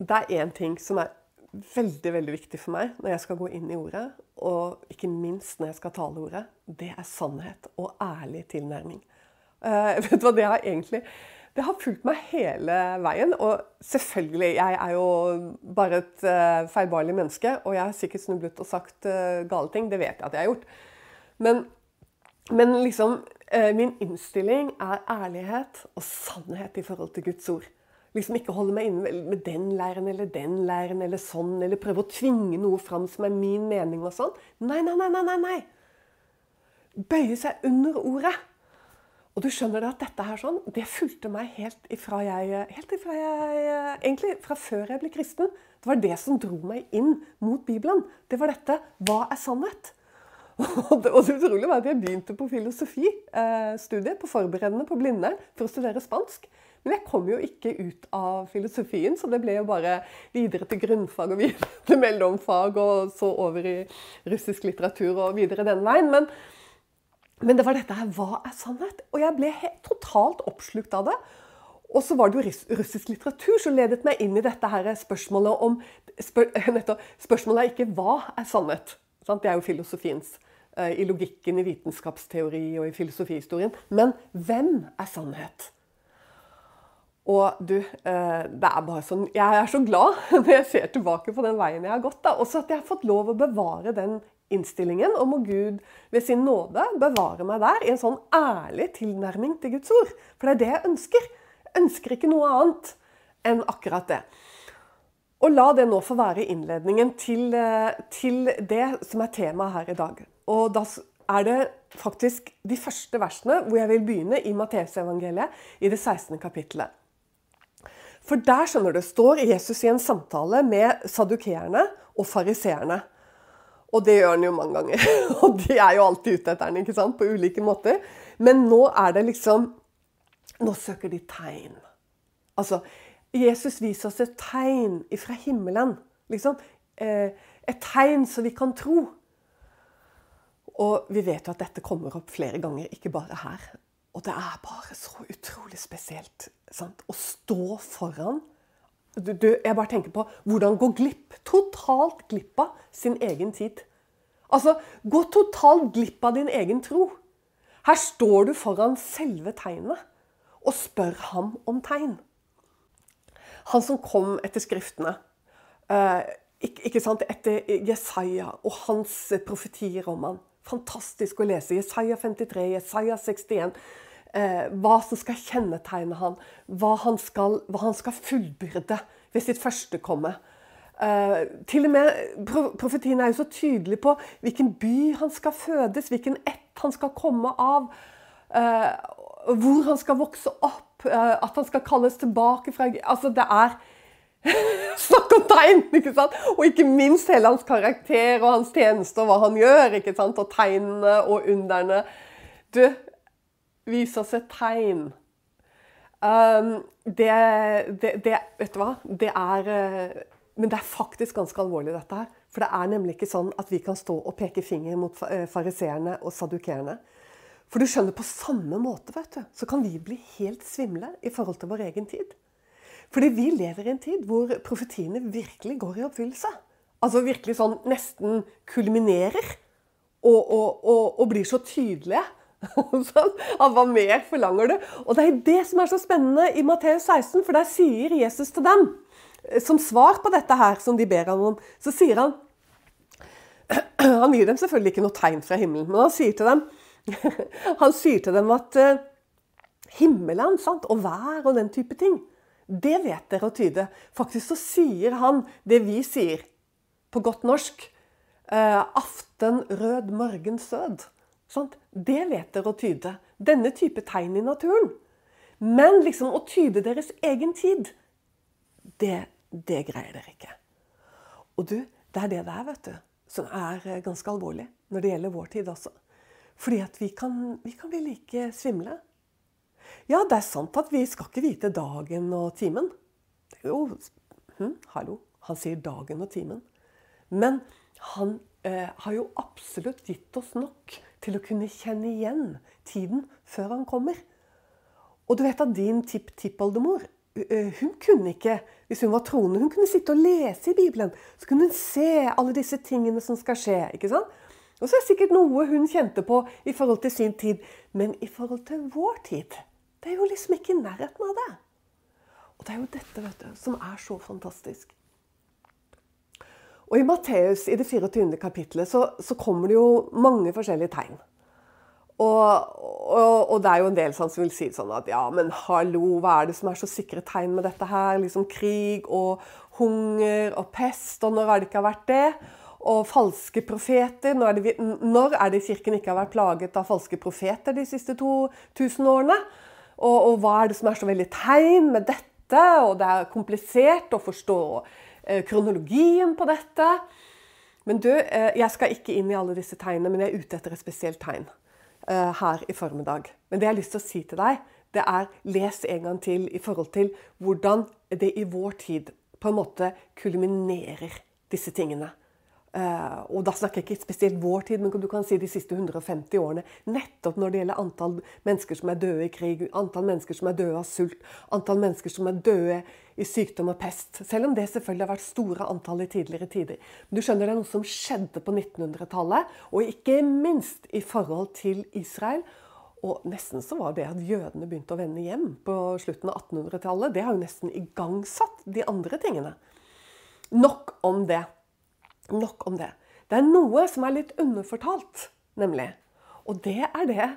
det er én ting som er veldig veldig viktig for meg når jeg skal gå inn i ordet, og ikke minst når jeg skal tale ordet. Det er sannhet og ærlig tilnærming. Uh, vet du hva, Det har egentlig det har fulgt meg hele veien. Og selvfølgelig, jeg er jo bare et uh, feilbarlig menneske, og jeg har sikkert snublet og sagt uh, gale ting. Det vet jeg at jeg har gjort. Men, men liksom Min innstilling er ærlighet og sannhet i forhold til Guds ord liksom ikke holde meg inne med den læren eller den læren eller sånn, eller prøve å tvinge noe fram som er min mening og sånn. Nei, nei, nei, nei, nei. nei. Bøye seg under ordet. Og du skjønner at dette her sånn, det fulgte meg helt ifra jeg, helt ifra jeg Egentlig fra før jeg ble kristen. Det var det som dro meg inn mot Bibelen. Det var dette Hva er sannhet? Og det, og det utrolige var at jeg begynte på filosofistudiet, eh, på forberedende på Blindern, for å studere spansk. Men jeg kom jo ikke ut av filosofien, så det ble jo bare videre til grunnfag og videre til mellomfag, og så over i russisk litteratur og videre den veien. Men, men det var dette her Hva er sannhet? Og jeg ble helt, totalt oppslukt av det. Og så var det jo russisk litteratur som ledet meg inn i dette her spørsmålet om spør, nettopp, Spørsmålet er ikke hva er sannhet? Sant? Det er jo filosofiens. Eh, I logikken, i vitenskapsteori og i filosofihistorien. Men hvem er sannhet? Og du, eh, det er bare sånn Jeg er så glad når jeg ser tilbake på den veien jeg har gått. da, Også at jeg har fått lov å bevare den innstillingen. Og må Gud ved sin nåde bevare meg der i en sånn ærlig tilnærming til Guds ord. For det er det jeg ønsker. Jeg ønsker ikke noe annet enn akkurat det. Og la det nå få være innledningen til, eh, til det som er temaet her i dag. Og da er det faktisk de første versene hvor jeg vil begynne i Matteusevangeliet i det 16. kapittelet. For der skjønner du, står Jesus i en samtale med sadukeerne og fariseerne. Og det gjør han jo mange ganger. Og de er jo alltid ute etter han, ikke sant? på ulike måter. Men nå er det liksom Nå søker de tegn. Altså, Jesus viser oss et tegn fra himmelen. Liksom. Eh, et tegn så vi kan tro. Og vi vet jo at dette kommer opp flere ganger, ikke bare her. Og det er bare så utrolig spesielt sant? å stå foran du, du, Jeg bare tenker på hvordan gå glipp, totalt glipp av sin egen tid. Altså, gå totalt glipp av din egen tro. Her står du foran selve tegnet og spør ham om tegn. Han som kom etter Skriftene, eh, ikke, sant, etter Jesaja og hans profetier om han. Fantastisk å lese. Jesaja 53, Jesaja 61 eh, hva som skal kjennetegne han, hva han skal, hva han skal fullbyrde ved sitt førstekomme. Uh, til og med Profetien er jo så tydelig på hvilken by han skal fødes, hvilken ett han skal komme av. uh, hvor han skal vokse opp, uh, at han skal kalles tilbake fra Altså, det er Snakk om tegn! ikke sant? Og ikke minst hele hans karakter og hans tjeneste og hva han gjør. ikke sant? Og tegnene og underne. Du, Vis oss et tegn. Um, det, det, det, Vet du hva? Det er uh, Men det er faktisk ganske alvorlig, dette her. For det er nemlig ikke sånn at vi kan stå og peke finger mot uh, fariseerne og sadukerene. For du skjønner, på samme måte vet du, så kan vi bli helt svimle i forhold til vår egen tid. Fordi vi lever i en tid hvor profetiene virkelig går i oppfyllelse. Altså virkelig sånn nesten kulminerer. Og, og, og, og blir så tydelige sånn, var mer forlanger du? Og det er det som er så spennende i Matteus 16, for der sier Jesus til dem, eh, som svar på dette her som de ber ham om, så sier han Han gir dem selvfølgelig ikke noe tegn fra himmelen, men han sier til dem, han sier til dem at uh, himmelen sant, og vær og den type ting, det vet dere å tyde. Faktisk så sier han det vi sier på godt norsk. Uh, aften rød, morgen sød. Sant? Det vet dere å tyde. Denne type tegn i naturen. Men liksom å tyde deres egen tid, det, det greier dere ikke. Og du, det er det det er, vet du, som er eh, ganske alvorlig når det gjelder vår tid også. Fordi at vi kan, vi kan bli like svimle. Ja, det er sant at vi skal ikke vite dagen og timen. Det er jo hm, Hallo, han sier dagen og timen. Men han eh, har jo absolutt gitt oss nok til å kunne kjenne igjen tiden før han kommer. Og du vet at din tipptippoldemor hun kunne ikke, hvis hun var troende, hun kunne sitte og lese i Bibelen. Så kunne hun se alle disse tingene som skal skje. ikke sant? Og så er det sikkert noe hun kjente på i forhold til sin tid. Men i forhold til vår tid, det er jo liksom ikke i nærheten av det. Og det er jo dette vet du, som er så fantastisk. Og I Matteus i det 24. kapitlet så, så kommer det jo mange forskjellige tegn. Og, og, og, det er jo en del som vil si sånn at ja, men hallo, hva er det som er så sikre tegn med dette her? Liksom krig og hunger og pest, og når har det ikke vært det? Og falske profeter. Når er, det, når er det Kirken ikke har vært plaget av falske profeter de siste 2000 årene? Og, og hva er det som er så veldig tegn med dette? Og det er komplisert å forstå eh, kronologien på dette. Men du, eh, jeg skal ikke inn i alle disse tegnene, men jeg er ute etter et spesielt tegn. Eh, her i formiddag. Men det jeg har lyst til å si til deg, det er les en gang til i forhold til hvordan det i vår tid på en måte kulminerer disse tingene. Uh, og da snakker jeg ikke spesielt vår tid, men du kan si de siste 150 årene. Nettopp når det gjelder antall mennesker som er døde i krig, antall mennesker som er døde av sult, antall mennesker som er døde i sykdom og pest. Selv om det selvfølgelig har vært store antall i tidligere tider. Men du skjønner det er noe som skjedde på 1900-tallet, og ikke minst i forhold til Israel. Og nesten så var det at jødene begynte å vende hjem på slutten av 1800-tallet. Det har jo nesten igangsatt de andre tingene. Nok om det. Nok om det. Det er noe som er litt underfortalt, nemlig. Og det er det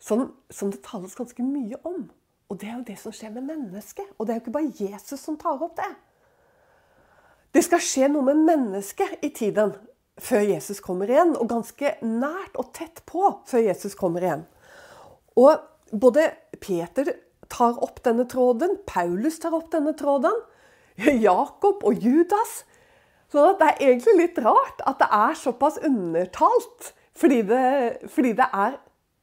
som, som, det tales ganske mye om. Og det er jo det som skjer med mennesket. Og det er jo ikke bare Jesus som tar opp det. Det skal skje noe med mennesket i tiden før Jesus kommer igjen, og ganske nært og tett på før Jesus kommer igjen. Og både Peter tar opp denne tråden, Paulus tar opp denne tråden, Jakob og Judas så det er egentlig litt rart at det er såpass undertalt. Fordi det, fordi det er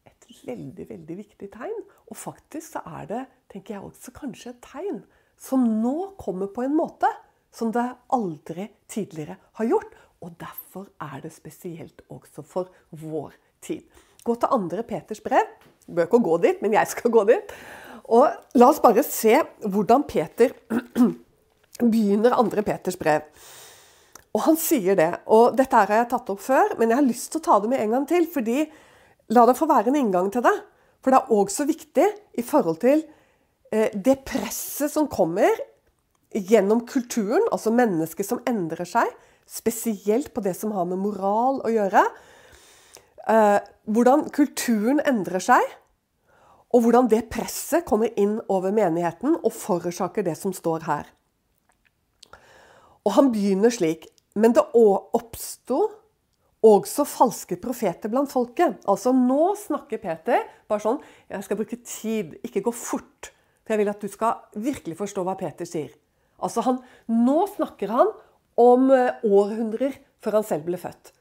et veldig, veldig viktig tegn. Og faktisk så er det, tenker jeg også, kanskje et tegn som nå kommer på en måte som det aldri tidligere har gjort. Og derfor er det spesielt også for vår tid. Gå til andre Peters brev. Du bør ikke gå dit, men jeg skal gå dit. Og la oss bare se hvordan Peter begynner andre Peters brev. Og han sier det. Og dette har jeg tatt opp før, men jeg har lyst til å ta det med en gang til. fordi La det få være en inngang til det. For det er også viktig i forhold til eh, det presset som kommer gjennom kulturen, altså mennesker som endrer seg, spesielt på det som har med moral å gjøre. Eh, hvordan kulturen endrer seg, og hvordan det presset kommer inn over menigheten og forårsaker det som står her. Og han begynner slik men det oppsto også falske profeter blant folket. Altså Nå snakker Peter bare sånn Jeg skal bruke tid, ikke gå fort. For jeg vil at du skal virkelig forstå hva Peter sier. Altså han, Nå snakker han om eh, århundrer før han selv ble født.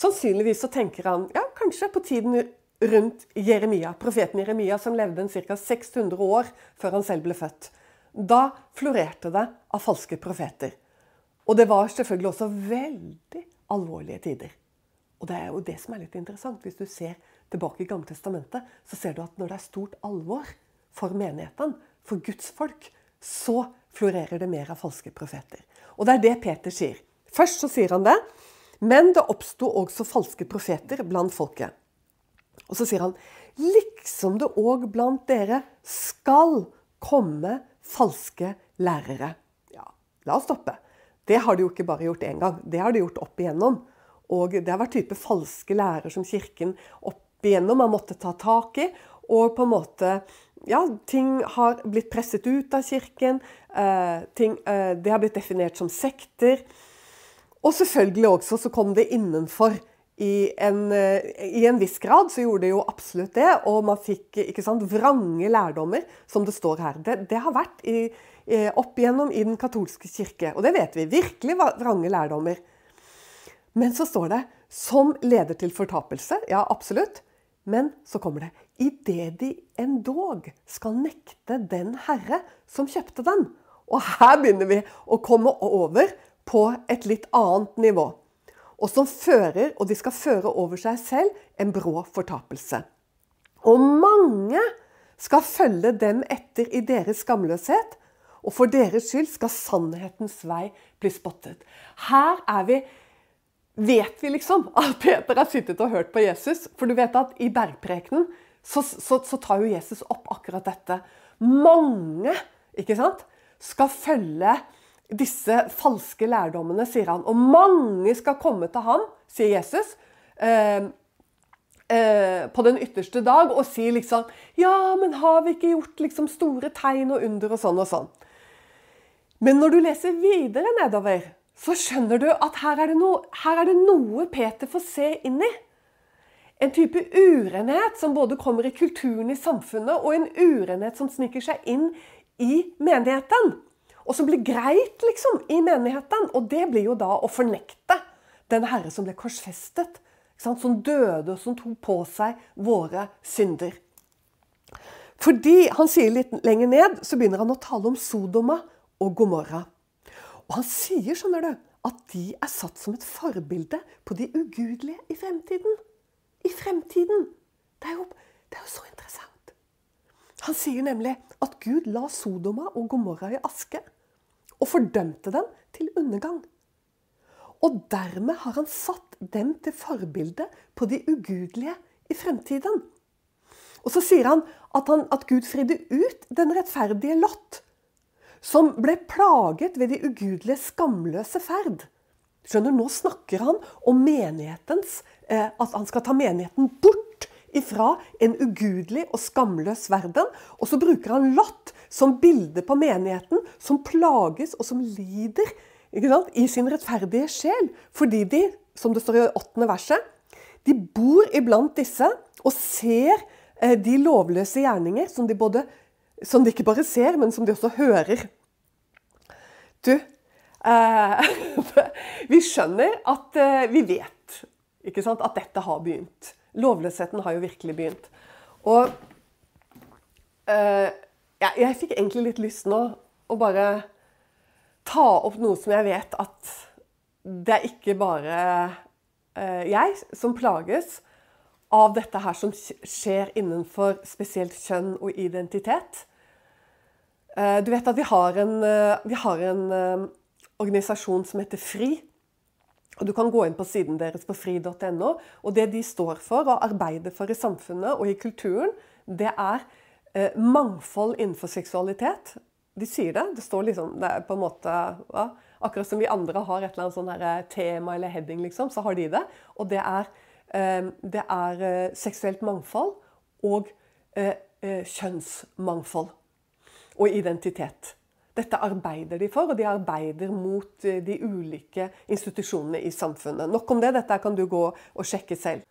Sannsynligvis så tenker han ja, kanskje på tiden rundt Jeremia, profeten Jeremia, som levde ca. 600 år før han selv ble født. Da florerte det av falske profeter. Og det var selvfølgelig også veldig alvorlige tider. Og det er jo det som er litt interessant. Hvis du ser tilbake i Gamletestamentet, så ser du at når det er stort alvor for menigheten, for Guds folk, så florerer det mer av falske profeter. Og det er det Peter sier. Først så sier han det. Men det oppsto også falske profeter blant folket. Og så sier han liksom det òg blant dere skal komme falske lærere. Ja, la oss stoppe. Det har de jo ikke bare gjort én gang. Det har de gjort opp igjennom. Og det har vært type falske lærer som Kirken opp igjennom har måttet ta tak i. Og på en måte Ja, ting har blitt presset ut av Kirken. Eh, ting, eh, det har blitt definert som sekter. Og selvfølgelig også så kom det innenfor. I en, eh, I en, viss grad så gjorde det jo absolutt det, og man fikk ikke sant, vrange lærdommer, som det står her. Det, det har vært i, opp igjennom i den katolske kirke. Og det vet vi. Virkelig vrange lærdommer. Men så står det 'som leder til fortapelse'. Ja, absolutt. Men så kommer det 'idet de endog skal nekte den herre som kjøpte den'. Og her begynner vi å komme over på et litt annet nivå. Og som fører, og de skal føre over seg selv, en brå fortapelse. Og mange skal følge dem etter i deres skamløshet, og for deres skyld skal sannhetens vei bli spottet. Her er vi Vet vi liksom at Peter har sittet og hørt på Jesus? For du vet at i bergprekenen så, så, så tar jo Jesus opp akkurat dette. Mange ikke sant, skal følge disse falske lærdommene, sier han. Og mange skal komme til ham, sier Jesus, eh, eh, på den ytterste dag og si liksom Ja, men har vi ikke gjort liksom store tegn og under og sånn og sånn? Men når du leser videre nedover, så skjønner du at her er det noe, er det noe Peter får se inn i. En type urenhet som både kommer i kulturen i samfunnet, og en urenhet som sniker seg inn i menigheten. Og som blir greit, liksom, i menigheten. Og det blir jo da å fornekte den Herre som ble korsfestet som døde, og som tok på seg våre synder. Fordi han sier litt lenger ned, så begynner han å tale om Sodoma og Gomorra. Og han sier, skjønner du, at de er satt som et forbilde på de ugudelige i fremtiden. I fremtiden! Det er jo, det er jo så interessant. Han sier nemlig at Gud la Sodoma og Gomorra i aske og fordømte dem til undergang. Og dermed har han satt dem til forbilde på de ugudelige i fremtiden. Og så sier han at, han at, Gud fridde ut den rettferdige Lot, som ble plaget ved de ugudelige skamløse ferd. Skjønner, Nå snakker han om menighetens, eh, at han skal ta menigheten bort ifra en ugudelig og skamløs verden. Og så bruker han Lot som bilde på menigheten, som plages og som lider i sin rettferdige sjel. Fordi de, som det står i åttende verset, de bor iblant disse og ser eh, de lovløse gjerninger som de, både, som de ikke bare ser, men som de også hører. Du, eh, vi skjønner at eh, vi vet ikke sant, at dette har begynt. Lovløsheten har jo virkelig begynt. Og eh, jeg, jeg fikk egentlig litt lyst nå å bare ta opp noe som jeg vet at det er ikke bare eh, jeg som plages av dette her som skjer innenfor spesielt kjønn og identitet. Eh, du vet at vi har en, eh, vi har en organisasjon som heter FRI. Og Du kan gå inn på siden deres på fri.no. og Det de står for og arbeider for i samfunnet og i kulturen, det er mangfold innenfor seksualitet. De sier det. Det står liksom Det er på en måte ja, Akkurat som vi andre har et eller annet sånn eh, tema eller heading, liksom, så har de det. Og det er, eh, det er eh, seksuelt mangfold og eh, eh, kjønnsmangfold. Og identitet. Dette arbeider de for, og de arbeider mot eh, de ulike institusjonene i samfunnet. Nok om det. Dette kan du gå og sjekke selv.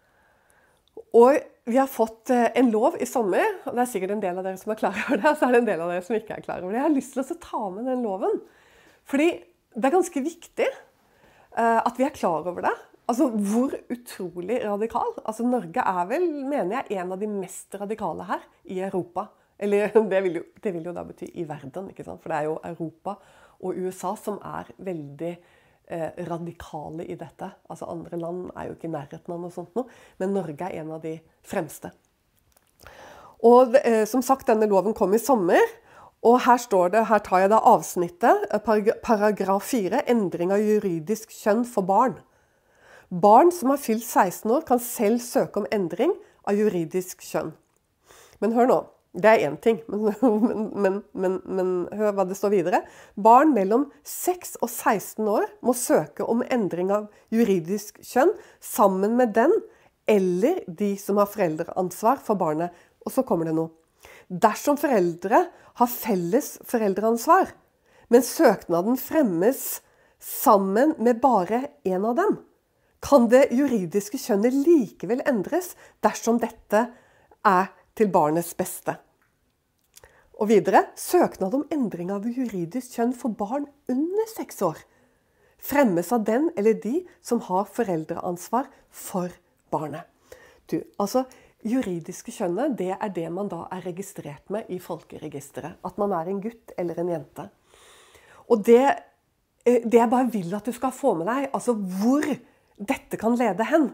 Og vi har fått eh, en lov i sommer, og det er sikkert en del av dere som er klar over det. Og så er det en del av dere som ikke er klar over det. Jeg har lyst til å ta med den loven. Fordi det er ganske viktig eh, at vi er klar over det. Altså hvor utrolig radikal. Altså Norge er vel, mener jeg, en av de mest radikale her i Europa. Eller det vil jo, det vil jo da bety i verden, ikke sant? for det er jo Europa og USA som er veldig Eh, radikale i dette. Altså Andre land er jo ikke i nærheten av noe sånt noe, men Norge er en av de fremste. Og eh, som sagt, Denne loven kom i sommer. Og her står det, her tar jeg da avsnittet, eh, paragraf 4, endring av juridisk kjønn for barn. Barn som har fylt 16 år, kan selv søke om endring av juridisk kjønn. Men hør nå. Det er én ting, men, men, men, men, hør hva det står videre. Barn mellom 6 og 16 år må søke om endring av juridisk kjønn sammen med den eller de som har foreldreansvar for barnet. Og så kommer det noe. Dersom foreldre har felles foreldreansvar, men søknaden fremmes sammen med bare én av dem, kan det juridiske kjønnet likevel endres dersom dette er til barnets beste. Og videre søknad om endring av juridisk kjønn for barn under seks år fremmes av den eller de som har foreldreansvar for barnet. Du, altså, Juridiske kjønnet det er det man da er registrert med i folkeregisteret. At man er en gutt eller en jente. Og det, eh, det jeg bare vil at du skal få med deg, altså hvor dette kan lede hen.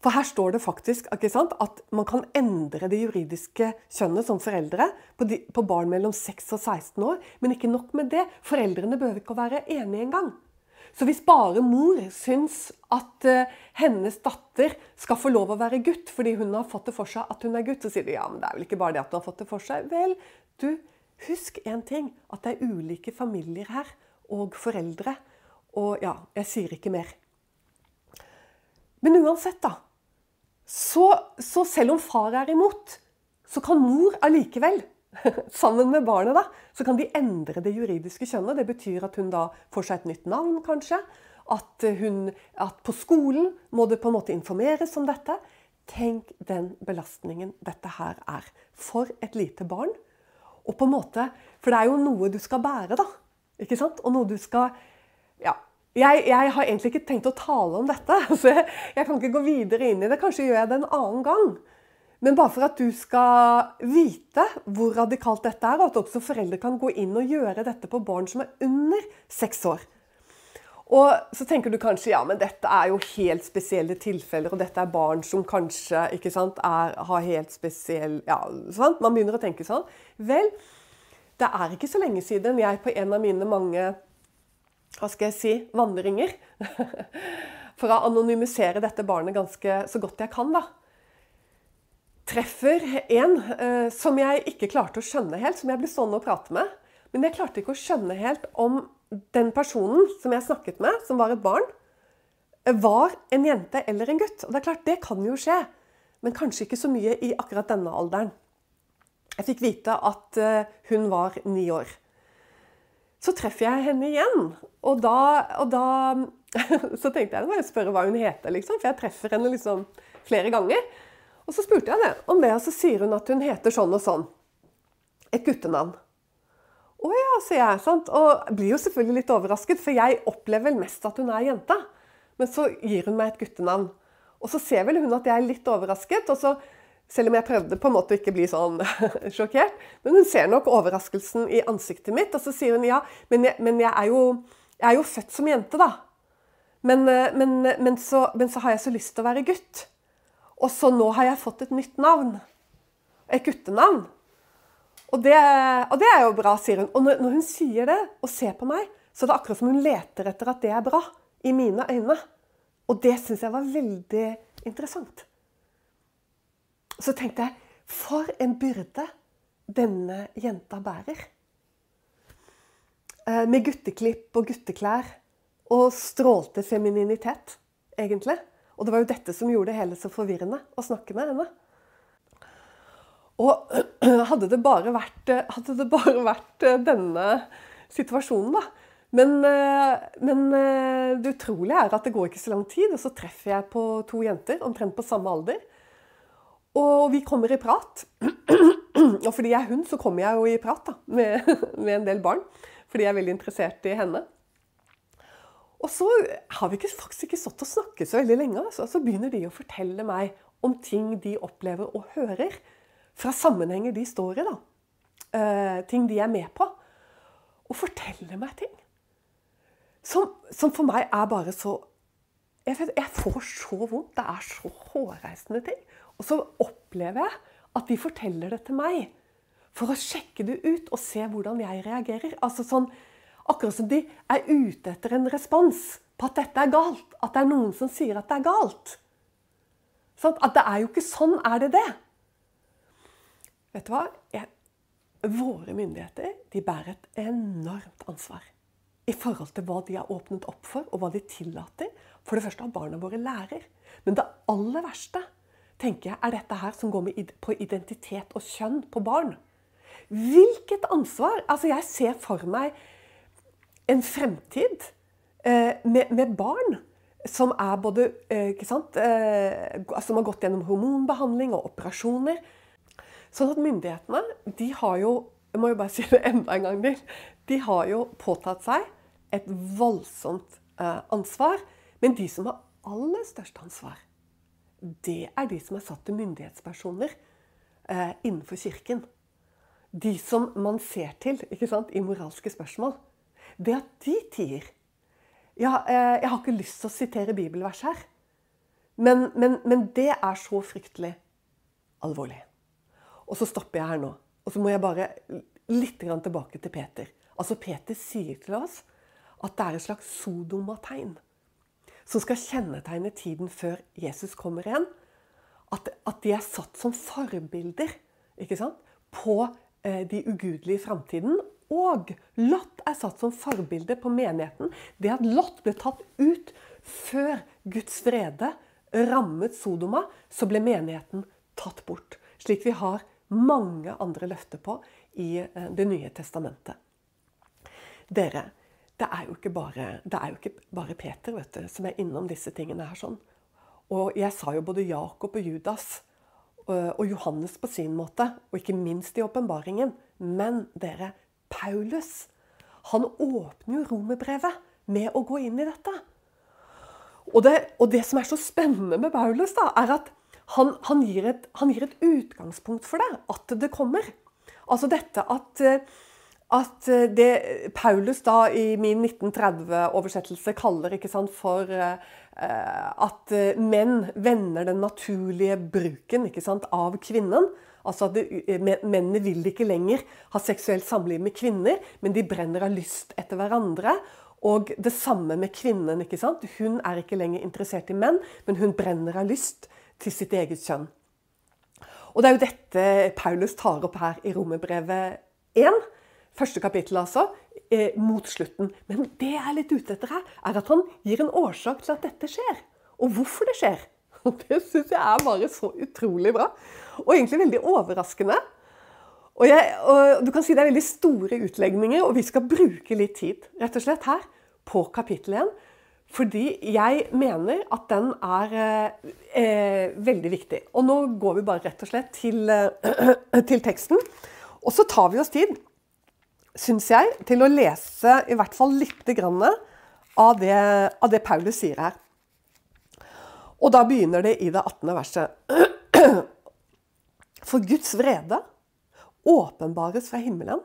For her står det faktisk sant, at man kan endre det juridiske kjønnet som foreldre på, de, på, barn mellom 6 og 16 år. Men ikke nok med det. Foreldrene behøver ikke å være enige engang. Så hvis bare mor syns at uh, hennes datter skal få lov å være gutt fordi hun har fått det for seg at hun er gutt, så sier de ja, men det er vel ikke bare det at hun har fått det for seg. Vel, du, husk én ting. At det er ulike familier her. Og foreldre. Og ja, jeg sier ikke mer. Men uansett, da så, så, selv om far er imot, så kan mor allikevel, sammen med barnet, da, så kan de endre det juridiske kjønnet. Det betyr at hun da får seg et nytt navn, kanskje. At, hun, at på skolen må det på en måte informeres om dette. Tenk den belastningen dette her er for et lite barn. Og på en måte, For det er jo noe du skal bære, da. Ikke sant? Og noe du skal ja, jeg, jeg, har egentlig ikke tenkt å tale om dette, så jeg, jeg, kan ikke gå videre inn i det. Kanskje gjør jeg det en annen gang. Men bare for at du skal vite hvor radikalt dette er, og at også foreldre kan gå inn og gjøre dette på barn som er under seks år. Og så tenker du kanskje ja, men dette er jo helt spesielle tilfeller, og dette er barn som kanskje ikke sant, er, har helt spesiell ja, sant? Man begynner å tenke sånn. Vel, det er ikke så lenge siden jeg på en av mine mange hva skal jeg si, vandringer. For å anonymisere dette barnet ganske så godt jeg kan, da. Treffer en eh, som jeg ikke klarte å skjønne helt, som jeg ble stående og prate med. Men jeg klarte ikke å skjønne helt om den personen som jeg snakket med, som var et barn, var en jente eller en gutt. Og det er klart, det kan jo skje. Men kanskje ikke så mye i akkurat denne alderen. Jeg fikk vite at eh, hun var ni år. Så treffer jeg henne igjen. Og da, og da Så tenkte jeg å spørre hva hun heter, liksom, for jeg treffer henne liksom flere ganger. Og så spurte jeg det om det, og så sier hun at hun heter sånn og sånn. Et guttenavn. Å ja, sier jeg. sant? Og blir jo selvfølgelig litt overrasket, for jeg opplever vel mest at hun er jente. Men så gir hun meg et guttenavn. Og så ser vel hun at jeg er litt overrasket, og så selv om jeg prøvde på en måte å ikke bli sånn sjokkert. Men hun ser nok overraskelsen i ansiktet mitt, og så sier hun ja, men jeg, men jeg, er, jo, jeg er, jo, født som jente, da. Men, eh, men, men, så, men, så, har jeg så lyst til å være gutt. Og så nå har jeg fått et nytt navn. Et guttenavn. Og det, og det er jo bra, sier hun. Og når, når hun sier det og ser på meg, så er det akkurat som hun leter etter at det er bra. I mine øyne. Og det syns jeg var veldig interessant. Så tenkte jeg for en byrde denne jenta bærer. Eh, med gutteklipp og gutteklær og strålte femininitet, egentlig. Og det var jo dette som gjorde det hele så forvirrende å snakke med henne. Og hadde det bare vært, hadde det bare vært eh, denne situasjonen, da. Men, eh, men, det utrolige er at det går ikke så lang tid, og så treffer jeg på to jenter omtrent på samme alder. Og vi kommer i prat. Og fordi jeg er hund, så kommer jeg jo i prat da, med, med, en del barn. Fordi jeg er veldig interessert i henne. Og så har vi ikke, faktisk ikke stått og snakket så veldig lenge. Altså. Så begynner de å fortelle meg om ting de opplever og hører. Fra sammenhenger de står i. da. Uh, ting de er med på. Og forteller meg ting. Som, som for meg er bare så jeg, vet, jeg får så vondt. Det er så hårreisende ting. Og så opplever jeg at de forteller det til meg for å sjekke det ut og se hvordan jeg reagerer. Altså sånn, Akkurat som de er ute etter en respons på at dette er galt. At det er noen som sier at det er galt. Sånn, at det er jo ikke sånn. Er det det? Vet du hva? Jeg, våre myndigheter de bærer et enormt ansvar i forhold til hva de har åpnet opp for, og hva de tillater. For det første at barna våre lærer. Men det aller verste tenker jeg, er dette her som går med, på identitet og kjønn på barn. Hvilket ansvar! Altså, jeg ser for meg en fremtid eh, med, med, barn som er både eh, ikke sant, eh, Som har gått gjennom hormonbehandling og operasjoner. Sånn at myndighetene de har jo jeg må jo bare si det enda en gang til. De har jo påtatt seg et voldsomt eh, ansvar. Men de som har aller størst ansvar, det er de som er satt til myndighetspersoner eh, innenfor Kirken. De som man ser til sant, i moralske spørsmål. Det at de tier ja, eh, Jeg har ikke lyst til å sitere bibelvers her. Men, men, men det er så fryktelig alvorlig. Og så stopper jeg her nå. Og så må jeg bare litt tilbake til Peter. Altså Peter sier til oss at det er et slags sodomategn som skal kjennetegne tiden før Jesus kommer igjen. At, at de er satt som forbilder på eh, de ugudelige i framtiden. Og Lot er satt som forbilde på menigheten. Det at Lot ble tatt ut før Guds vrede rammet Sodoma, så ble menigheten tatt bort. Slik vi har mange andre løfter på i eh, Det nye testamentet. Dere, det er jo ikke bare, jo ikke bare Peter du, som er innom disse tingene her. sånn. Og jeg sa jo både Jakob og Judas øh, og Johannes på sin måte, og ikke minst i åpenbaringen. Men dere, Paulus, han åpner jo romerbrevet med å gå inn i dette. Og det, og det som er så spennende med Paulus, da, er at han, han, gir et, han, gir et, utgangspunkt for det. At det kommer. Altså dette at øh, at eh, det Paulus da i min 1930-oversettelse kaller sant, for uh, at menn vender den naturlige bruken sant, av kvinnen. Altså at Mennene vil ikke lenger ha seksuelt samliv med kvinner, men de brenner av lyst etter hverandre. Og det samme med kvinnen. ikke sant? Hun er ikke lenger interessert i menn, men hun brenner av lyst til sitt eget kjønn. Og Det er jo dette Paulus tar opp her i Romerbrevet 1 første kapittel, altså, eh, mot slutten. Men det jeg er litt ute etter her, er at han gir en årsak til at dette skjer. Og hvorfor det skjer. Og det syns jeg er bare så utrolig bra. Og egentlig veldig overraskende. Og, jeg, og Du kan si det er veldig store utlegninger, og vi skal bruke litt tid rett og slett her på kapittel 1. Fordi jeg mener at den er eh, eh, veldig viktig. Og nå går vi bare rett og slett til, eh, til teksten. Og så tar vi oss tid syns jeg, til å lese i hvert fall litt av det, av det Paulus sier her. Og da begynner det i det 18. verset. For Guds vrede åpenbares fra himmelen.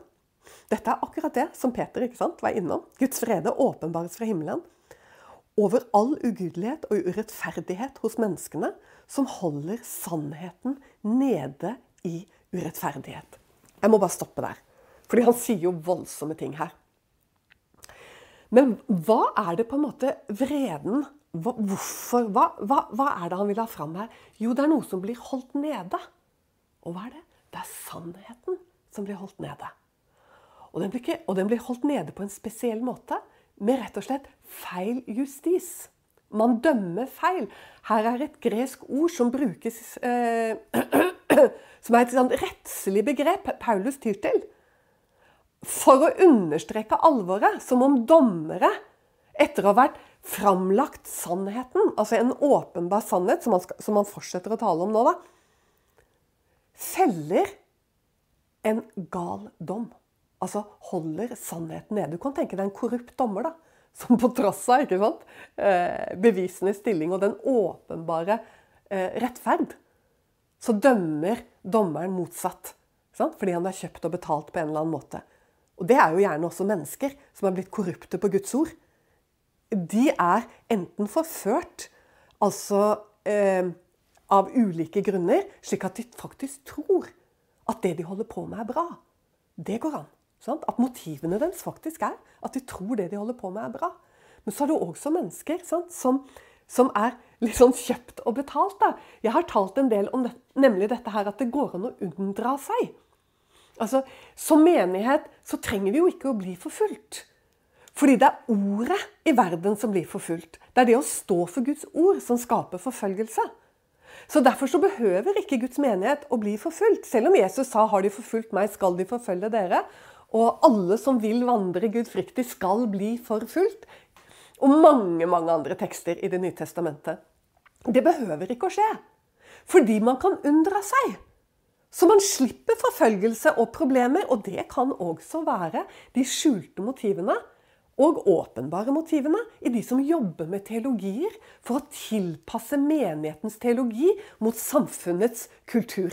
Dette er akkurat det som Peter ikke sant, var innom. Guds vrede åpenbares fra himmelen. Over all ugudelighet og urettferdighet hos menneskene som holder sannheten nede i urettferdighet. Jeg må bare stoppe der. Fordi han sier jo voldsomme ting her. Men hva er det på en måte vreden hva, Hvorfor? Hva, hva, hva, er det han vil ha fram her? Jo, det er noe som blir holdt nede. Og hva er det? Det er sannheten som blir holdt nede. Og den, blir, og den blir holdt nede på en spesiell måte, med rett og slett feil justis. Man dømmer feil. Her er et gresk ord som brukes eh, Som er et sånn rettslig begrep Paulus tyr til for å understreke alvoret, som om dommere, etter å ha vært framlagt sannheten, altså en åpenbar sannhet, som man, skal, som man fortsetter å tale om nå, da, feller en gal dom. Altså holder sannheten nede. Du kan tenke deg en korrupt dommer da, som på tross av ikke sant, eh, bevisende stilling og den åpenbare eh, rettferd, så dømmer dommeren motsatt. Fordi han er kjøpt og betalt på en eller annen måte. Og det er jo gjerne også mennesker som er blitt korrupte på Guds ord. De er enten forført, altså eh, av ulike grunner, slik at de faktisk tror at det de holder på med, er bra. Det går an. Sant? At motivene deres faktisk er at de tror det de holder på med, er bra. Men så er det også mennesker sant, som, som, er litt sånn kjøpt og betalt. Da. Jeg har talt en del om det, nemlig dette her at det går an å unndra seg. Altså, Som menighet så trenger vi jo ikke å bli forfulgt. Fordi det er ordet i verden som blir forfulgt. Det er det å stå for Guds ord som skaper forfølgelse. Så Derfor så behøver ikke Guds menighet å bli forfulgt. Selv om Jesus sa 'har de forfulgt meg, skal de forfølge dere'. Og alle som vil vandre gudfryktig, skal bli forfulgt. Og mange, mange andre tekster i Det nye testamentet. Det behøver ikke å skje. Fordi man kan unndra seg. Så man slipper forfølgelse og problemer. Og det kan også være de skjulte motivene og åpenbare motivene i de som jobber med teologier for å tilpasse menighetens teologi mot samfunnets kultur.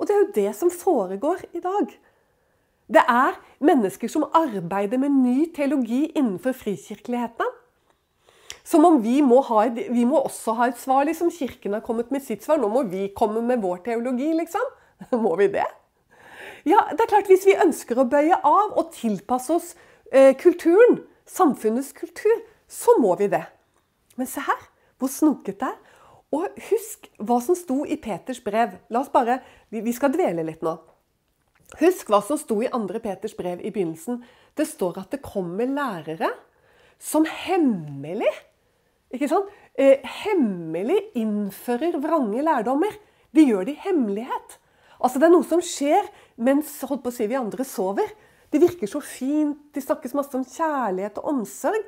Og det er jo det som foregår i dag. Det er mennesker som arbeider med ny teologi innenfor frikirkeligheten. Som om vi må, ha, vi må også ha et svar, liksom. Kirken har kommet med sitt svar. Nå må vi komme med vår teologi, liksom. Må vi det? Ja, det er klart Hvis vi ønsker å bøye av og tilpasse oss eh, kulturen, samfunnets kultur, så må vi det. Men se her, hvor snoket det er. Og husk hva som sto i Peters brev. La oss bare, Vi skal dvele litt nå. Husk hva som sto i 2. Peters brev i begynnelsen. Det står at det kommer lærere som hemmelig ikke sant? Eh, hemmelig innfører vrange lærdommer. De gjør det i hemmelighet. Altså Det er noe som skjer mens holdt på å si, vi andre sover. Det virker så fint. De snakkes masse om kjærlighet og omsorg.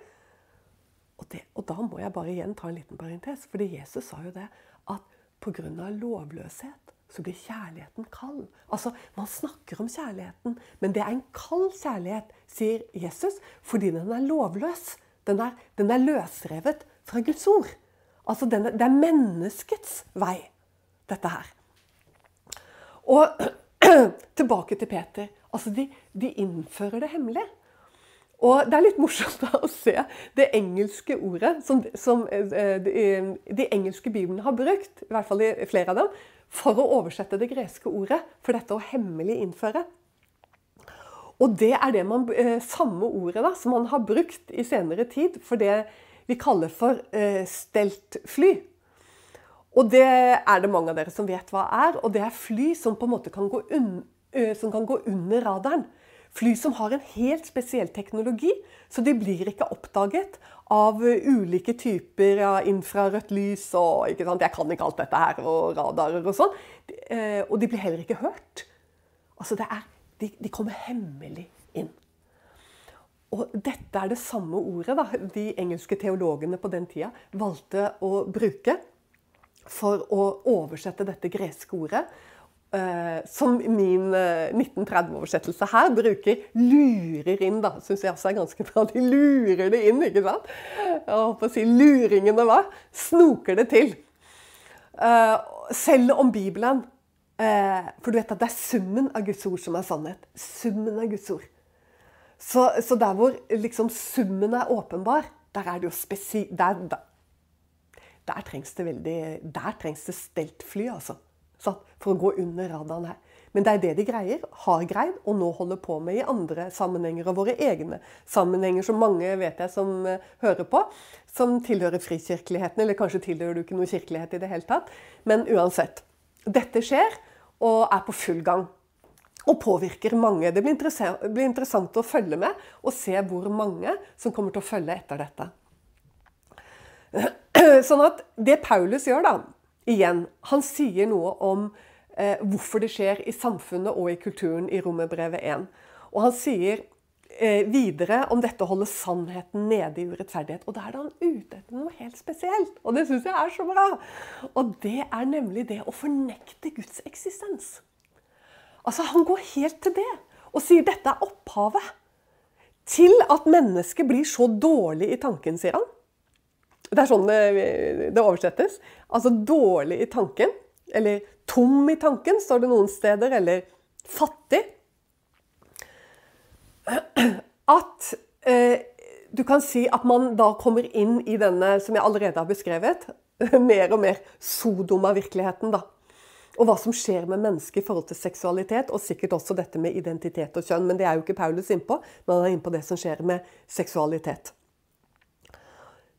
Og, det, og, da må jeg bare igjen ta en liten parentes. Fordi Jesus sa jo det at pga. lovløshet så blir kjærligheten kald. Altså, Man snakker om kjærligheten, men det er en kald kjærlighet, sier Jesus, fordi den er lovløs. Den er, den er løsrevet fra Guds ord. Altså, er, Det er menneskets vei, dette her. Og tilbake til Peter. Altså, de, de innfører det hemmelig. Og det er litt morsomt å se det engelske ordet som, som eh, de, de, engelske biblene har brukt, i hvert fall flere av dem, for å oversette det greske ordet for dette å hemmelig innføre. Og det er det man, eh, samme ordet da, som man har brukt i senere tid for det vi kaller for stelt steltfly. Og det er det mange av dere som vet hva er. Og det er fly som på en måte kan gå, un som kan gå under radaren. Fly som har en helt spesiell teknologi, så de blir ikke oppdaget av ulike typer ja, infrarødt lys og ikke sant? Jeg kan ikke alt dette her, og radarer og sånn. Og de blir heller ikke hørt. Altså det er, de, de kommer hemmelig inn. Og dette er det samme ordet da, de engelske teologene på den tida valgte å bruke for å oversette dette greske ordet. Uh, som min uh, eh, 1930-oversettelse her bruker 'lurer inn'. da, Syns jeg også er ganske bra. De lurer det inn, ikke sant? Jeg håper å si luringene hva? Snoker det til. Uh, selv om Bibelen For du vet at det er summen av Guds ord som er sannhet. Summen av Guds ord. Så, så der hvor liksom summen er åpenbar, der er det jo spesi... Der, der, der trengs det veldig Der trengs det steltfly, altså. For å gå under radaren her. Men det er det de greier, har greid, og nå holder på med i andre sammenhenger. Og våre egne sammenhenger, som mange vet jeg som uh, hører på. Som tilhører frikirkeligheten, eller kanskje tilhører du ikke noe kirkelighet i det hele tatt. Men uansett. Dette skjer, og er på full gang. Og påvirker mange. Det blir blir interessant å følge med og se hvor mange som kommer til å følge etter dette. Sånn at det Paulus gjør, da, igjen, han sier noe om eh, hvorfor det skjer i samfunnet og i kulturen i Romerbrevet 1. Og han sier eh, videre om dette å holde sannheten nede i urettferdighet. Og da er han ute etter noe helt spesielt. Og det syns jeg er så bra. Og det er nemlig det å fornekte Guds eksistens. Altså, Han går helt til det og sier dette er opphavet til at mennesket blir så dårlig i tanken, sier han. Det er sånn det, det oversettes. Altså dårlig i tanken. Eller tom i tanken, står det noen steder. Eller fattig. At eh, du kan si at man da kommer inn i denne, som jeg allerede har beskrevet, mer og mer Sodoma-virkeligheten. da. Og hva som skjer med mennesket i forhold til seksualitet, og sikkert også dette med identitet og kjønn. Men det er jo ikke Paulus innpå, men han er innpå det som skjer med seksualitet.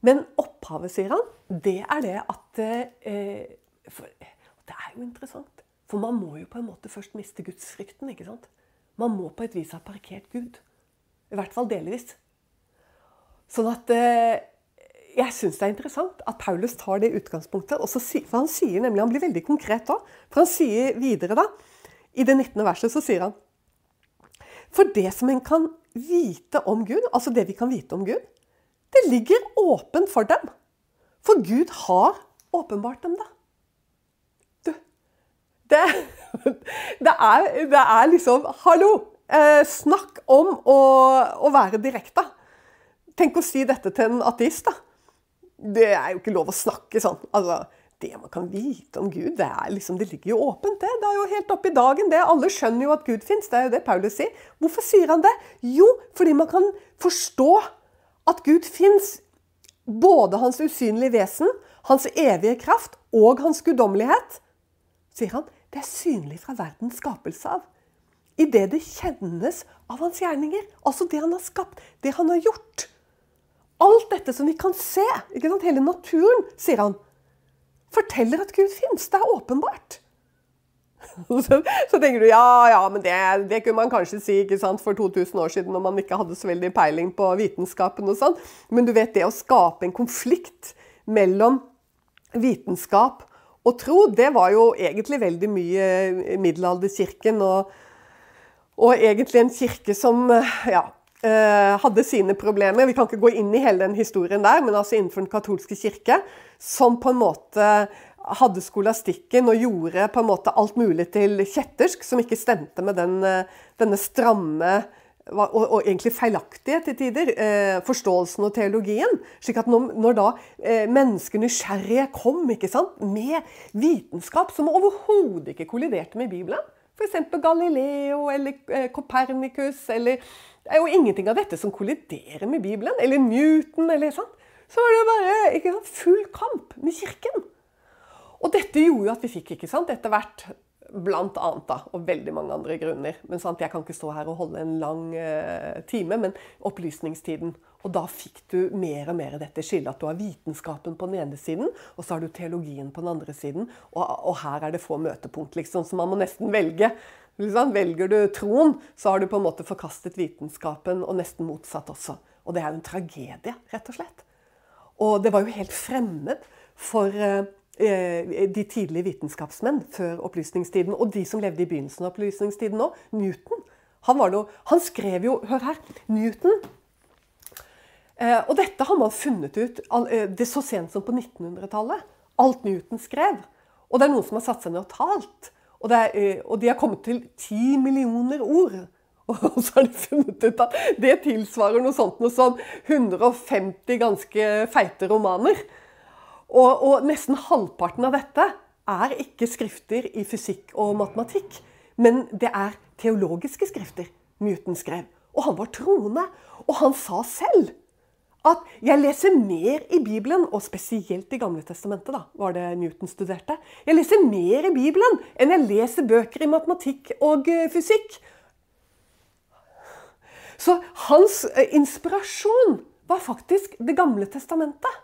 Men opphavet, sier han, det er det at eh, for, Det er jo interessant. For man må jo på en måte først miste gudsfrykten. ikke sant? Man må på et vis ha parkert Gud. I hvert fall delvis. Sånn at eh, jeg syns det er interessant at Paulus tar det utgangspunktet. og så, for Han sier nemlig, han blir veldig konkret da. For han sier videre, da, i det 19. verset, så sier han For det som en kan vite om Gud, altså det vi kan vite om Gud, det ligger åpent for dem. For Gud har åpenbart dem, da. Du, det, det, er, det er, liksom Hallo! Eh, snakk om å, å være direkte. Tenk å si dette til en ateist, da. Det er jo ikke lov å snakke sånn. Altså, det man kan vite om Gud, det, liksom, det ligger jo åpent. Det Det er jo helt oppi dagen. det. Alle skjønner jo at Gud fins. Det er jo det Paulus sier. Hvorfor sier han det? Jo, fordi man kan forstå at Gud fins både hans usynlige vesen, hans evige kraft og hans guddommelighet, sier han, det er synlig fra verdens skapelse av. I det det kjennes av hans gjerninger. Altså det han har skapt, det han har gjort. Alt dette som vi kan se, ikke sant? hele naturen, sier han, forteller at Gud fins. Det er åpenbart. Så, så, tenker du ja, ja, men det, det, kunne man kanskje si for 2000 år siden når man ikke hadde så veldig peiling på vitenskapen og sånn. Men du vet, det å skape en konflikt mellom vitenskap og tro, det var jo egentlig veldig mye middelalderkirken. Og, og egentlig en kirke som ja, eh, hadde sine problemer. Vi kan ikke gå inn i hele den historien der, men altså innenfor den katolske kirke, som på en måte hadde skolastikken og gjorde på en måte alt mulig til kjettersk, som ikke stemte med den, eh, denne stramme og, og, egentlig feilaktige til tider, eh, forståelsen og teologien. slik at når, når da eh, mennesker nysgjerrige kom sant, med vitenskap som overhodet ikke kolliderte med Bibelen, f.eks. Galileo eller eh, eller Det er jo ingenting av dette som kolliderer med Bibelen. Eller Newton. eller sånn. Så var det jo bare sant, full kamp med Kirken. Og dette gjorde jo at vi fikk ikke sant, etter hvert Blant annet, da, og veldig mange andre grunner. Men sant, Jeg kan ikke stå her og holde en lang uh, time, men opplysningstiden. Og da fikk du mer og mer dette skillet. At du har vitenskapen på den ene siden, og så har du teologien på den andre siden. Og, og her er det få møtepunkt, liksom, så man må nesten velge. Liksom. Velger du troen, så har du på en måte forkastet vitenskapen, og nesten motsatt også. Og det er jo en tragedie, rett og slett. Og det var jo helt fremmed for Eh, de tidlige vitenskapsmenn før opplysningstiden, og de som levde i begynnelsen av opplysningstiden òg. Newton. Han, noe, han skrev jo Hør her. Newton. Eh, og dette har man funnet ut eh, det så sent som på 1900-tallet. Alt Newton skrev. Og det er noen som har satt seg ned og talt. Og, er, og de har kommet til ti millioner ord. Og så har de funnet ut at det tilsvarer noe sånt noe som 150 ganske feite romaner. Og, og, nesten halvparten av dette er ikke skrifter i fysikk og matematikk, men det er teologiske skrifter Newton skrev. Og han var troende. Og han sa selv at 'jeg leser mer i Bibelen', og spesielt i Gamle Testamentet, da, var det Newton studerte. 'Jeg leser mer i Bibelen enn jeg leser bøker i matematikk og eh, fysikk'. Så hans eh, inspirasjon var faktisk Det gamle testamentet.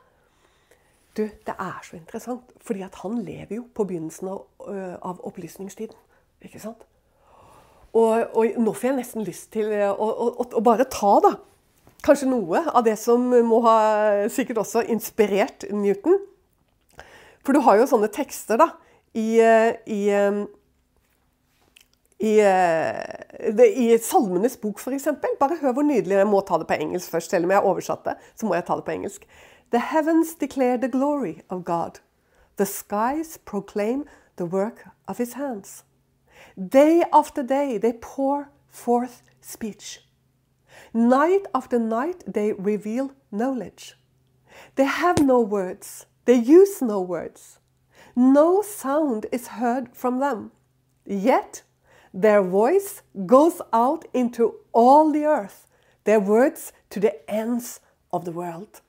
Du, det er så interessant, fordi at han lever jo på begynnelsen av, uh, av opplysningstiden. Ikke sant? Og, og, nå får jeg nesten lyst til å, å, å, bare ta da, kanskje noe av det som må ha sikkert også inspirert Newton. For du har jo sånne tekster da, i, i, i, i Salmenes bok, f.eks. Bare hør hvor nydelig Jeg må ta det på engelsk først, selv om jeg har oversatt det. så må jeg ta det på engelsk. The heavens declare the glory of God. The skies proclaim the work of his hands. Day after day they pour forth speech. Night after night they reveal knowledge. They have no words, they use no words. No sound is heard from them. Yet their voice goes out into all the earth, their words to the ends of the world.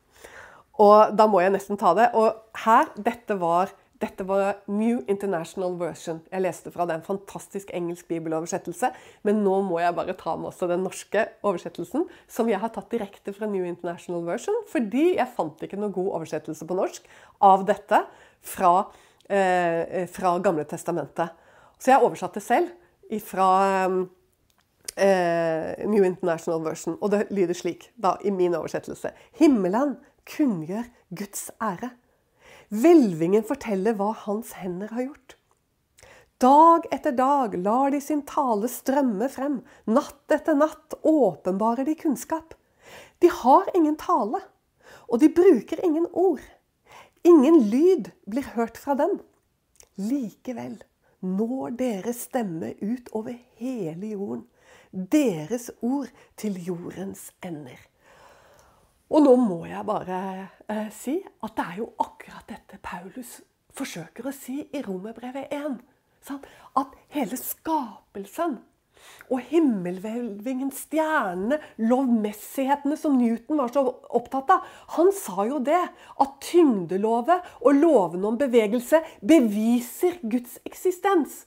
Og da må jeg nesten ta det. Og her, dette var, dette var New International Version. Jeg leste fra den en fantastisk engelsk bibeloversettelse. Men nå må jeg bare ta med også den norske oversettelsen, som jeg har tatt direkte fra New International Version. Fordi jeg fant ikke noe god oversettelse på norsk av dette fra, eh, fra Gamle testamentet. Så jeg oversatte selv fra eh, New International Version. Og det lyder slik, da, i min oversettelse. Himmelen kunngjør Guds ære. Hvelvingen forteller hva hans hender har gjort. Dag etter dag lar de sin tale strømme frem. Natt etter natt åpenbarer de kunnskap. De har ingen tale, og de bruker ingen ord. Ingen lyd blir hørt fra dem. Likevel når deres stemme ut over hele jorden. Deres ord til jordens ender. Og nå må jeg bare eh, si at det er jo akkurat dette Paulus forsøker å si i Romerbrevet 1. Sant? At hele skapelsen Og himmelhvelvingen, stjernene, lovmessighetene som Newton var så opptatt av. Han sa jo det, at tyngdelovet og lovene om bevegelse beviser Guds eksistens.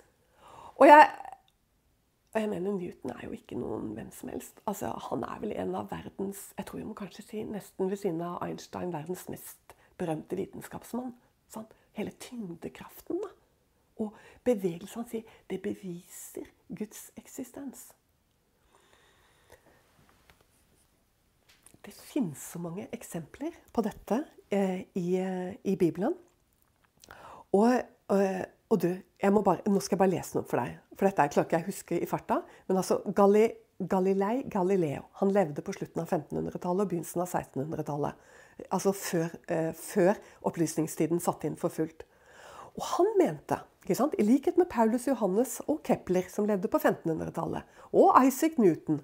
Og jeg, og jeg mener, Newton er jo ikke noen hvem som helst. Altså, han er vel en av verdens jeg tror jeg må kanskje si nesten ved siden av Einstein verdens mest berømte vitenskapsmann. Sånn. Hele tyngdekraften. da. Og bevegelsen han sier, det beviser Guds eksistens. Det finnes så mange eksempler på dette eh, i, eh, i, Bibelen. Og, eh, og, du, bare, nå skal jeg bare lese noe for deg. For dette klarer ikke jeg å huske i farta. Men altså, Gali, Galilei Galileo han levde på slutten av 1500-tallet og begynnelsen av 1600-tallet. Altså før, eh, før opplysningstiden satte inn for fullt. Og han mente, i likhet med Paulus Johannes og Kepler, som levde på 1500-tallet, og Isaac Newton,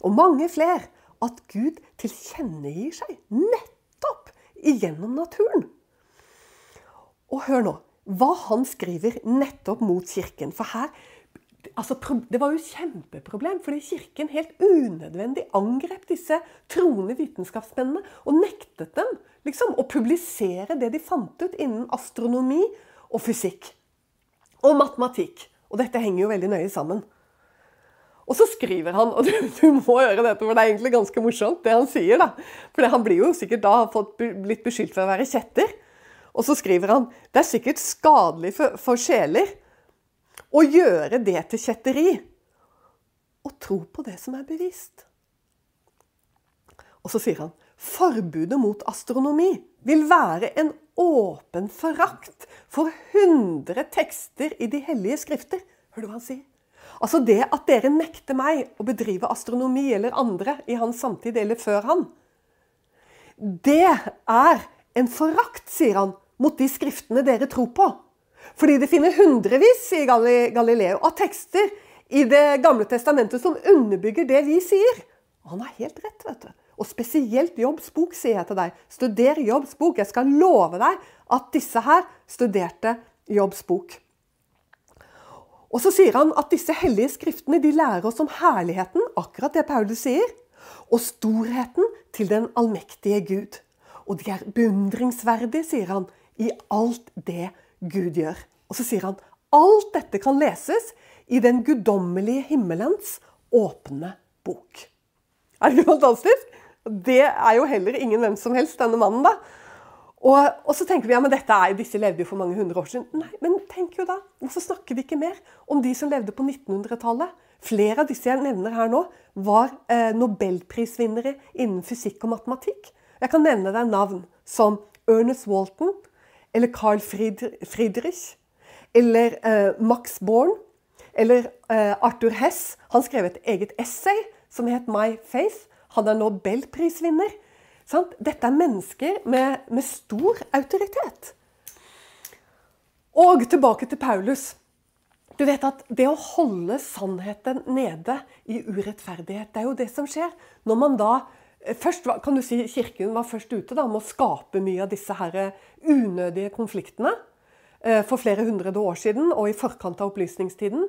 og mange flere, at Gud tilkjennegir seg nettopp igjennom naturen. Og hør nå hva han skriver nettopp mot Kirken. For her altså, Det var jo et kjempeproblem, fordi Kirken helt unødvendig angrep disse troende vitenskapsmennene og nektet dem liksom, å publisere det de fant ut innen astronomi og fysikk. Og matematikk. Og dette henger jo veldig nøye sammen. Og så skriver han, og du, du, må gjøre dette, for det er egentlig ganske morsomt, det han sier. da. For han blir jo sikkert da fått, blitt beskyldt for å være kjetter. Og så skriver han det er sikkert skadelig for, for sjeler å gjøre det til kjetteri. Og tro på det som er bevist. Og så sier han forbudet mot astronomi vil være en åpen forakt for 100 tekster i de hellige skrifter. Hører du hva han sier? Altså det at dere nekter meg å bedrive astronomi eller andre i hans samtid eller før han, det er en forakt, sier han, mot de skriftene dere tror på. Fordi det finner hundrevis, sier Galileo, av tekster i Det gamle testamentet som underbygger det vi sier. Og han har helt rett, vet du. Og spesielt Jobbs bok, sier jeg til deg. Studer Jobbs bok. Jeg skal love deg at disse her studerte Jobbs bok. Og så sier han at disse hellige skriftene de lærer oss om herligheten, akkurat det Paulus sier, og storheten til den allmektige Gud. Og de er beundringsverdige, sier han, i alt det Gud gjør. Og så sier han alt dette kan leses i den guddommelige himmelens åpne bok. Er det ikke fantastisk? Det er jo heller ingen hvem som helst, denne mannen, da. Og, og, så tenker vi ja, men dette er, disse levde jo for mange hundre år siden. Nei, men tenk jo da, hvorfor snakker vi ikke mer om de som levde på 1900-tallet? Flere av disse jeg nevner her nå, var eh, nobelprisvinnere innen fysikk og matematikk. Jeg kan nevne deg navn som Ernest Walton, eller Carl Friedrich, eller eh, Max Born, eller eh, Arthur Hess. Han skrev et eget essay som het My Faith. Han er nobelprisvinner. Sant? Dette er mennesker med, med stor autoritet. Og tilbake til Paulus. Du vet at Det å holde sannheten nede i urettferdighet, det er jo det som skjer. Når man da, først kan du si Kirken var først ute da, med å skape mye av disse her eh, unødige konfliktene eh, for flere hundre år siden og i forkant av opplysningstiden.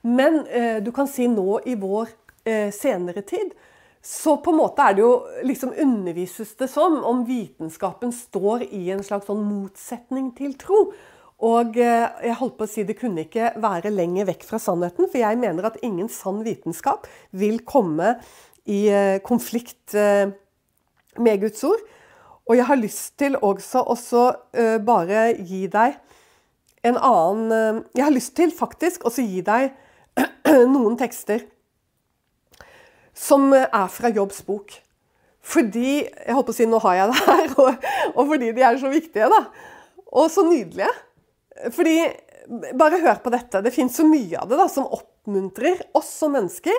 Men du kan si nå i vår senere tid så på en måte er det jo liksom undervises det som om vitenskapen står i en slags sånn motsetning til tro. Og eh, jeg holdt på å si det kunne ikke være lenger vekk fra sannheten, for jeg mener at ingen sann vitenskap vil komme i eh, konflikt eh, med Guds ord. Og jeg har lyst til også å bare gi deg en annen Jeg har lyst til faktisk også gi deg noen tekster som er fra Jobbs bok. Fordi jeg holdt på å si, Nå har jeg det her, og, og fordi de er så viktige. da. Og så nydelige. Fordi Bare hør på dette. Det fins så mye av det da, som oppmuntrer oss som mennesker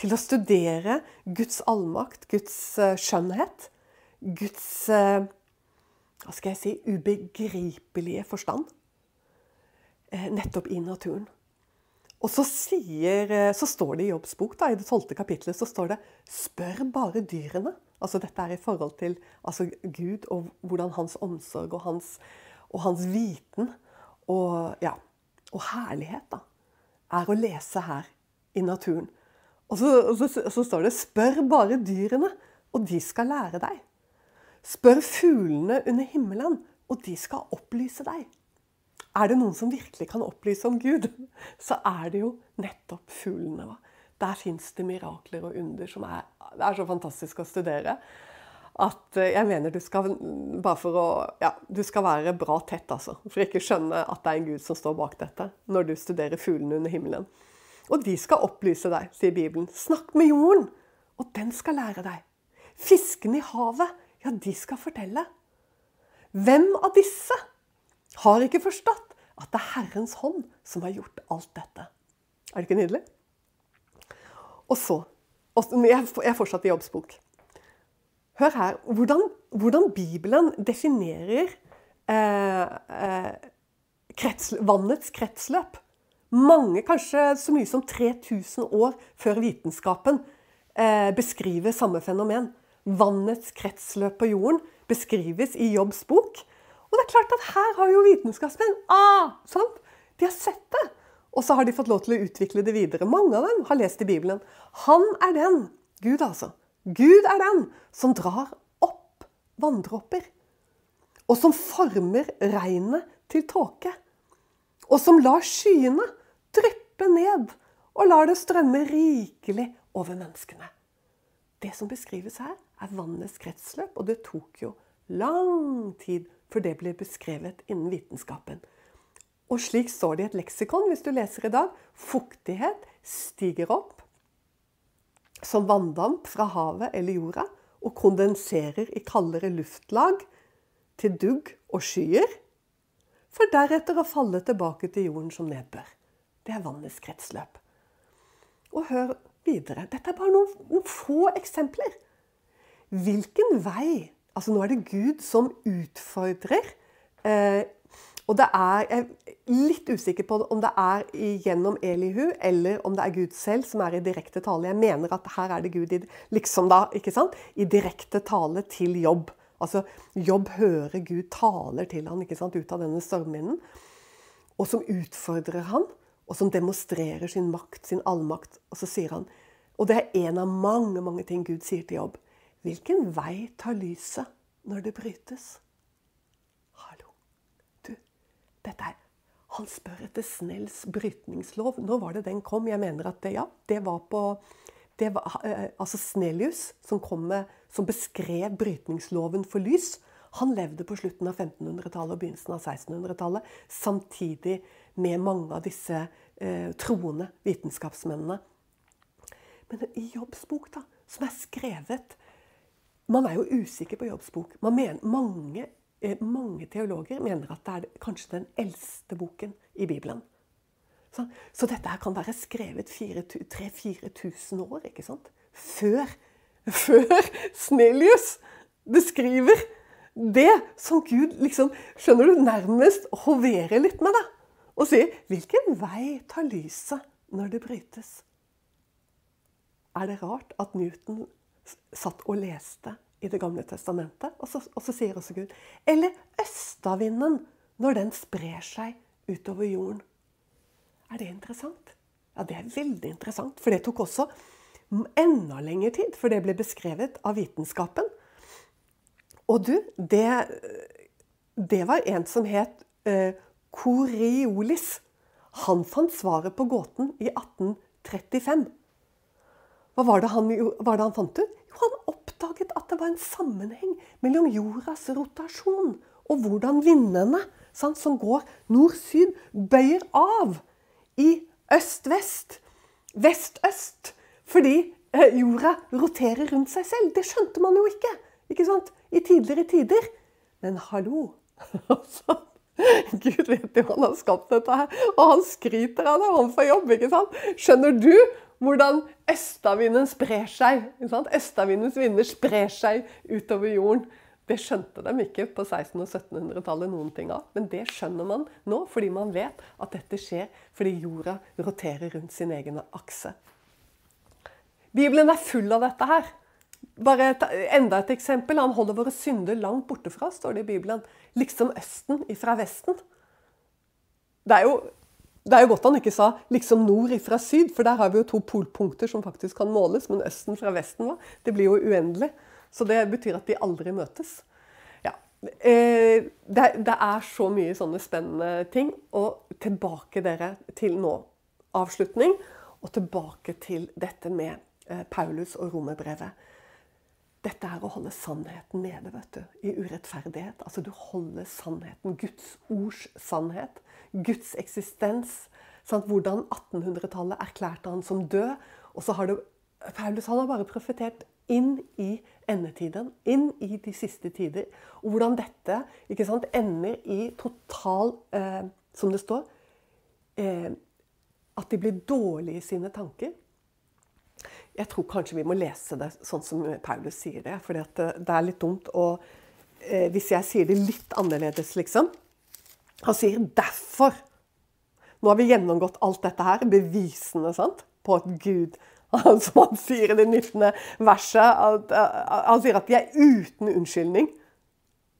til å studere Guds allmakt, Guds uh, skjønnhet, Guds uh, hva skal jeg si ubegripelige forstand. Uh, nettopp i naturen. Og så, sier, eh, så, står det i Jobbs bok, da, i det tolvte kapitlet, så står det 'spør bare dyrene'. Altså Dette er i forhold til altså, Gud og hvordan hans omsorg og hans, og hans viten og, ja, og herlighet da, er å lese her i naturen. Og så, og så, så står det 'spør bare dyrene, og de skal lære deg'. Spør fuglene under himmelen, og de skal opplyse deg. Er det noen som virkelig kan opplyse om Gud, så er det jo nettopp fuglene. Der fins det mirakler og under som er, er så fantastisk å studere. At eh, jeg mener du skal bare for å, ja, du skal være bra tett, altså. For ikke skjønne at det er en Gud som står bak dette, når du studerer fuglene under himmelen. Og de skal opplyse deg, sier Bibelen. Snakk med jorden, og den skal lære deg. Fiskene i havet, ja, de skal fortelle. Hvem av disse har ikke forstått at det er Herrens hånd som har gjort alt dette? Er det ikke nydelig? Og så Jeg er fortsatt i jobbsbok. Hør her hvordan, hvordan Bibelen definerer eh, eh, krets, vannets kretsløp. Mange, kanskje så mye som 3000 år før vitenskapen eh, beskriver samme fenomen. Vannets kretsløp på jorden beskrives i Jobbs bok. Og det er klart at her har jo vitenskapsmenn ah, sant? De har sett det. Og så har de fått lov til å utvikle det videre. Mange av dem har lest i Bibelen. Han er den, Gud altså, Gud er den som drar opp vanndråper. Og som former regnet til tåke. Og som lar skyene dryppe ned og lar det strømme rikelig over menneskene. Det som beskrives her, er vannets kretsløp, og det tok jo lang tid før det ble beskrevet innen vitenskapen. Og slik står det i et leksikon hvis du leser i dag. Fuktighet stiger opp som vanndamp fra havet eller jorda og kondenserer i kaldere luftlag til dugg og skyer, for deretter å falle tilbake til jorden som nedbør. Det er vannets kretsløp. Og hør videre. Dette er bare noen, noen få eksempler. Hvilken vei Altså nå er det Gud som utfordrer eh, og det er, Jeg er litt usikker på om det er gjennom Elihu eller om det er Gud selv som er i direkte tale. Jeg mener at her er det Gud i, liksom da, ikke sant? i direkte tale til jobb. Altså, Jobb hører Gud taler til han ikke sant? ut av denne stormvinden. Og som utfordrer han, og som demonstrerer sin makt, sin allmakt. Og så sier han, og det er en av mange mange ting Gud sier til Jobb. Hvilken vei tar lyset når det brytes? Hallo. Du, Dette er han spør etter Snells brytningslov. Nå var det den kom? Jeg mener at det, ja, det var på det var, eh, altså Snellius, som, med, som, beskrev brytningsloven for lys, han levde på slutten av 1500-tallet og begynnelsen av 1600-tallet. Samtidig med mange av disse eh, troende vitenskapsmennene. Men i Jobbs bok, da, som er skrevet Man er jo usikker på Jobbs bok. Mener, mange Eh, mange teologer mener at det er kanskje den eldste boken i Bibelen. Så, så dette her kan være skrevet 3000-4000 år ikke sant? Før, før Snelius beskriver det som Gud liksom, skjønner du, nærmest hoverer litt med. deg, Og sier 'Hvilken vei tar lyset når det brytes?' Er det rart at Newton satt og leste i Det gamle testamentet. Og så, og så sier også Gud Eller østavinden, når den sprer seg utover jorden. Er det interessant? Ja, det er veldig interessant. For det tok også enda lengre tid før det ble beskrevet av vitenskapen. Og du, det, det var en som het eh, Coriolis. Han fant svaret på gåten i 1835. Hva var det han, var det han fant ut? Jo, han oppdaget at det var en sammenheng mellom jordas rotasjon og hvordan vindene sant, som går nord-syd, bøyer av i øst-vest, vest-øst. Fordi eh, jorda roterer rundt seg selv. Det skjønte man jo ikke, ikke sant? I tidligere tider. Men hallo! Altså, Gud vet jo han har skapt dette her, og han skryter av det. Får jobb, ikke sant? Skjønner du hvordan østavinden sprer seg. Østavindens vinder sprer seg utover jorden. Det skjønte de ikke på 1600- og 1700-tallet noen ting av. Men det skjønner man nå, fordi man vet at dette skjer fordi jorda roterer rundt sin egen akse. Bibelen er full av dette her. Bare et, enda et eksempel. Han holder våre synder langt borte fra oss, står det i Bibelen. Liksom Østen ifra Vesten. Det er jo Det er jo godt han ikke sa liksom nord ifra syd, for der har vi jo to polpunkter som faktisk kan måles. Men østen fra vesten, hva? Det blir jo uendelig. Så det betyr at de aldri møtes. Ja. Eh, det, det, er så mye sånne spennende ting. Og tilbake dere til nå. Avslutning. Og tilbake til dette med eh, Paulus og romerbrevet. Dette er å holde sannheten nede, vet du. I urettferdighet. Altså du holder sannheten. Guds ords sannhet. Guds eksistens. Sant? Hvordan 1800-tallet erklærte han som død. Og så har det Paulus han har bare profetert inn i endetiden, inn i de siste tider. Og hvordan dette ikke sant, ender i total eh, Som det står eh, At de blir dårlige i sine tanker. Jeg tror kanskje vi må lese det sånn som Paulus sier det. For det er litt dumt å eh, Hvis jeg sier det litt annerledes, liksom. Han sier 'derfor'. Nå har vi gjennomgått alt dette her, bevisene sant, på at Gud Som han sier i det 19. verset. At, uh, han sier at de er uten unnskyldning.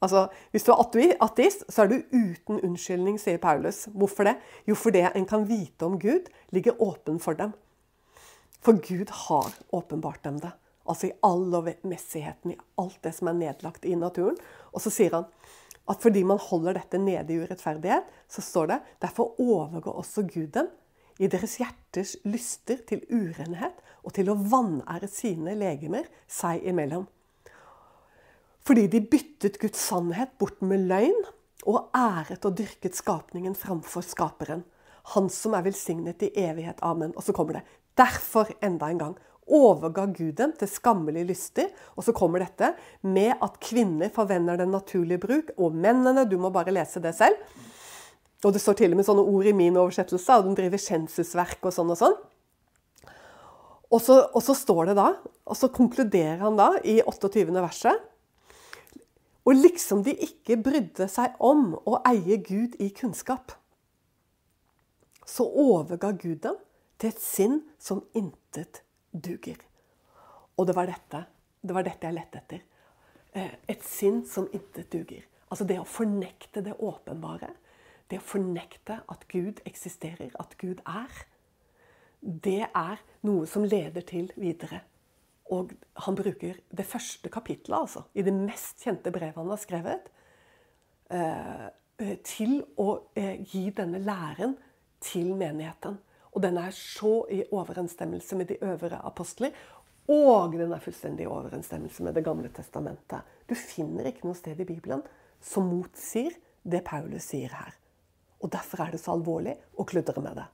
Altså, Hvis du er ateist, så er du uten unnskyldning, sier Paulus. Hvorfor det? Jo, fordi en kan vite om Gud ligger åpen for dem. For Gud har åpenbart dem det. Altså i all lovmessigheten, i alt det som er nedlagt i naturen. Og så sier han at fordi man holder dette nede i urettferdighet, så står det derfor overgår også Gud dem i deres hjerters lyster til urenhet og til å vanære sine legemer seg imellom. Fordi de byttet Guds sannhet bort med løgn og æret og dyrket skapningen framfor Skaperen. Han som er velsignet i evighet. Amen. Og så kommer det. Derfor, enda en gang, overga Gud dem til skammelige lyster. Og så kommer dette med at kvinner forvender den naturlige bruk, og mennene Du må bare lese det selv. Og det står til og med sånne ord i min oversettelse, og de driver sensusverk og sånn og sånn. Og så, og så, står det da, og så konkluderer han da i 28. verset Og liksom de ikke brydde seg om å eie Gud i kunnskap, så overga Gud dem til et sinn som intet duger. Og det var dette, det var dette jeg lette etter. Eh, et sinn som intet duger. Altså det å fornekte det åpenbare. Det å fornekte at Gud eksisterer, at Gud er. Det er noe som leder til videre. Og han bruker det første kapitlet, altså, i det mest kjente brevet han har skrevet, eh, eh, til å gi denne læren til menigheten. Og den er så i overensstemmelse med de øvre apostler. Og den er fullstendig i overensstemmelse med Det gamle testamentet. Du finner ikke noe sted i Bibelen som motsier det Paulus sier her. Og Derfor er det så alvorlig å kludre med det.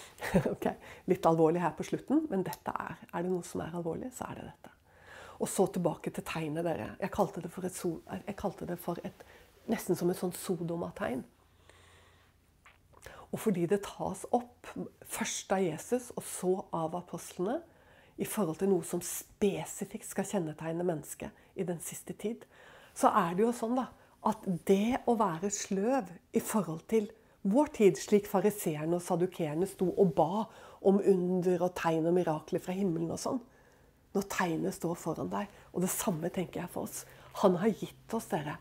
ok, Litt alvorlig her på slutten, men dette er, er det noe som er alvorlig, så er det dette. Og så tilbake til tegnet, dere. Jeg kalte det for et, jeg kalte det for et nesten som et sånn Sodoma-tegn. Og fordi det tas opp først av Jesus og så av apostlene i forhold til noe som spesifikt skal kjennetegne mennesket i den siste tid, så er det jo sånn da, at det å være sløv i forhold til vår tid, slik fariseerne og sadukeerne sto og ba om under og tegn og mirakler fra himmelen og sånn Når tegnet står foran deg, og det samme tenker jeg for oss Han har gitt oss dere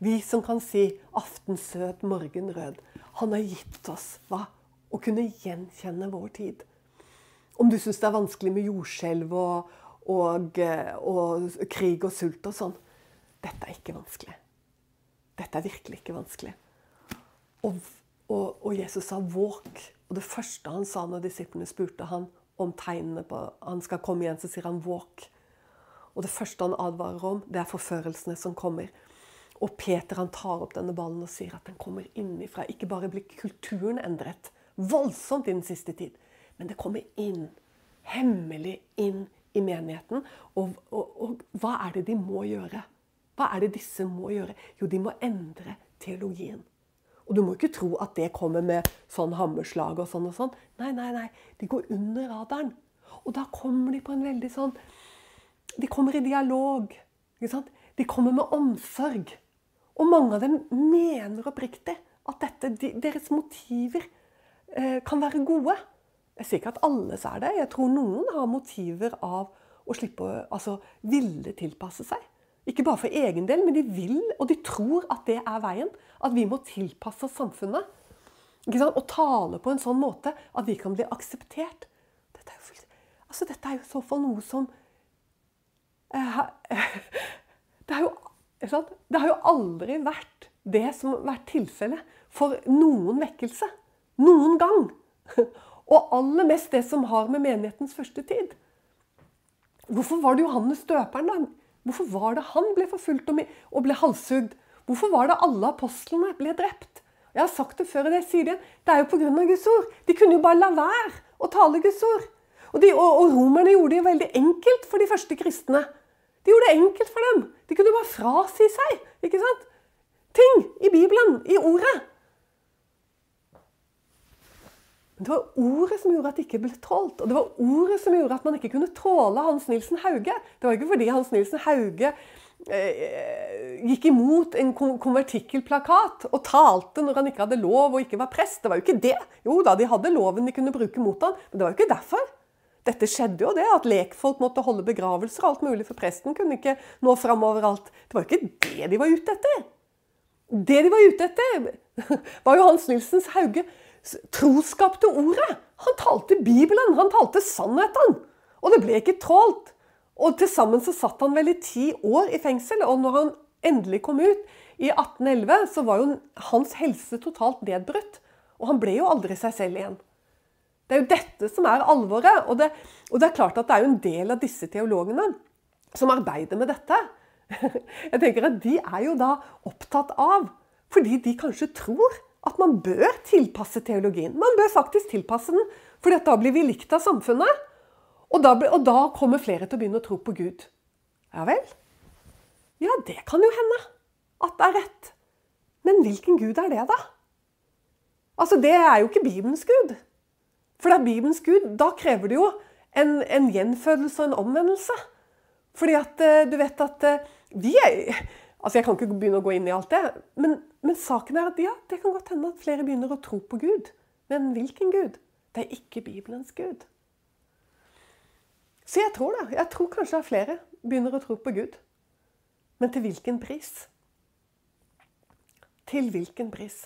vi som kan si 'aftensøt, morgenrød'. Han har gitt oss hva? Å kunne gjenkjenne vår tid. Om du syns det er vanskelig med jordskjelv og, og, og, krig og sult og sånn Dette er ikke vanskelig. Dette er virkelig ikke vanskelig. Og, og Jesus sa 'våk'. Og det første han sa når disiplene spurte han om tegnene på han skal komme igjen, så sier han 'våk'. Og det første han advarer om, det er forførelsene som kommer. Og Peter han tar opp denne ballen og sier at den kommer innifra. Ikke bare blir kulturen endret voldsomt i den siste tid, men det kommer inn, hemmelig inn i menigheten. Og, og, og, hva er det de må gjøre? Hva er det disse må gjøre? Jo, de må endre teologien. Og du må ikke tro at det kommer med sånn hammerslag og sånn og sånn. Nei, nei, nei. De går under radaren. Og da kommer de på en veldig sånn De kommer i dialog. Ikke sant? De kommer med omsorg. Og mange av dem mener oppriktig at dette, deres motiver eh, kan være gode. Jeg sier ikke at alle er det. Jeg tror noen har motiver av å slippe å altså, ville tilpasse seg. Ikke bare for egen del, men de vil, og de tror at det er veien. At vi må tilpasse oss samfunnet. Og tale på en sånn måte at vi kan bli akseptert. Dette er jo, fullt, altså, dette er jo i så fall noe som eh, det, er jo, det har jo aldri vært det som har vært tilfellet for noen vekkelse. Noen gang. Og aller mest det som har med menighetens første tid. Hvorfor var det Johannes døperen, da? Hvorfor var det han ble forfulgt og ble halshugd? Hvorfor var det alle apostlene ble drept? Jeg har sagt det før, og det sier igjen. Det er jo pga. Guds ord. De kunne jo bare la være å tale Guds ord. Og, de, og, og romerne gjorde det jo veldig enkelt for de første kristne. De gjorde det enkelt for dem. De kunne bare frasi seg ikke sant? ting i Bibelen, i ordet. Men det var ordet som gjorde at det ikke ble tålt. Og det var ordet som gjorde at man ikke kunne tåle Hans Nilsen Hauge. Det var ikke fordi Hans Nilsen Hauge eh, gikk imot en konvertikkelplakat og talte når han ikke hadde lov og ikke var prest. Det var jo ikke det. Jo da, de hadde loven de kunne bruke mot han, men det var jo ikke derfor. Dette skjedde jo det, at lekfolk måtte holde begravelser og alt mulig, for presten kunne ikke nå fram overalt. Det var jo ikke det de var ute etter. Det de var ute etter, var jo Hans Nilsens Hauge troskap til ordet. Han talte Bibelen, han talte sannheten. Og det ble ikke trålt. Og til sammen så satt han vel i ti år i fengsel. Og når han endelig kom ut i 1811, så var jo hans helse totalt nedbrutt. Og han ble jo aldri seg selv igjen. Det er jo dette som er alvoret. Og det, og det er klart at det er jo en del av disse teologene som arbeider med dette. Jeg tenker at De er jo da opptatt av, fordi de kanskje tror at man bør tilpasse teologien. Man bør faktisk tilpasse den, for da blir vi likt av samfunnet. Og da, og da, kommer flere til å begynne å tro på Gud. Ja vel? Ja, det kan jo hende at det er rett. Men hvilken Gud er det, da? Altså, Det er jo ikke Bibelens Gud. For det er Bibelens Gud. Da krever det jo en, en gjenfødelse og en omvendelse. Fordi at eh, du vet at eh, vi er Altså, Jeg kan ikke begynne å gå inn i alt det, men, men, saken er at ja, det kan godt hende at flere begynner å tro på Gud. Men hvilken Gud? Det er ikke Bibelens Gud. Så jeg tror det. Jeg tror kanskje at flere begynner å tro på Gud. Men til hvilken pris? Til hvilken pris?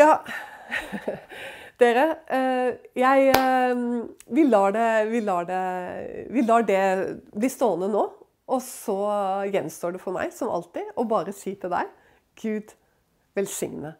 Ja Dere, eh, jeg eh, vi lar, det, vi, lar det, vi lar det bli stående nå. Og så gjenstår det for meg, som alltid, å bare si til deg Gud velsigne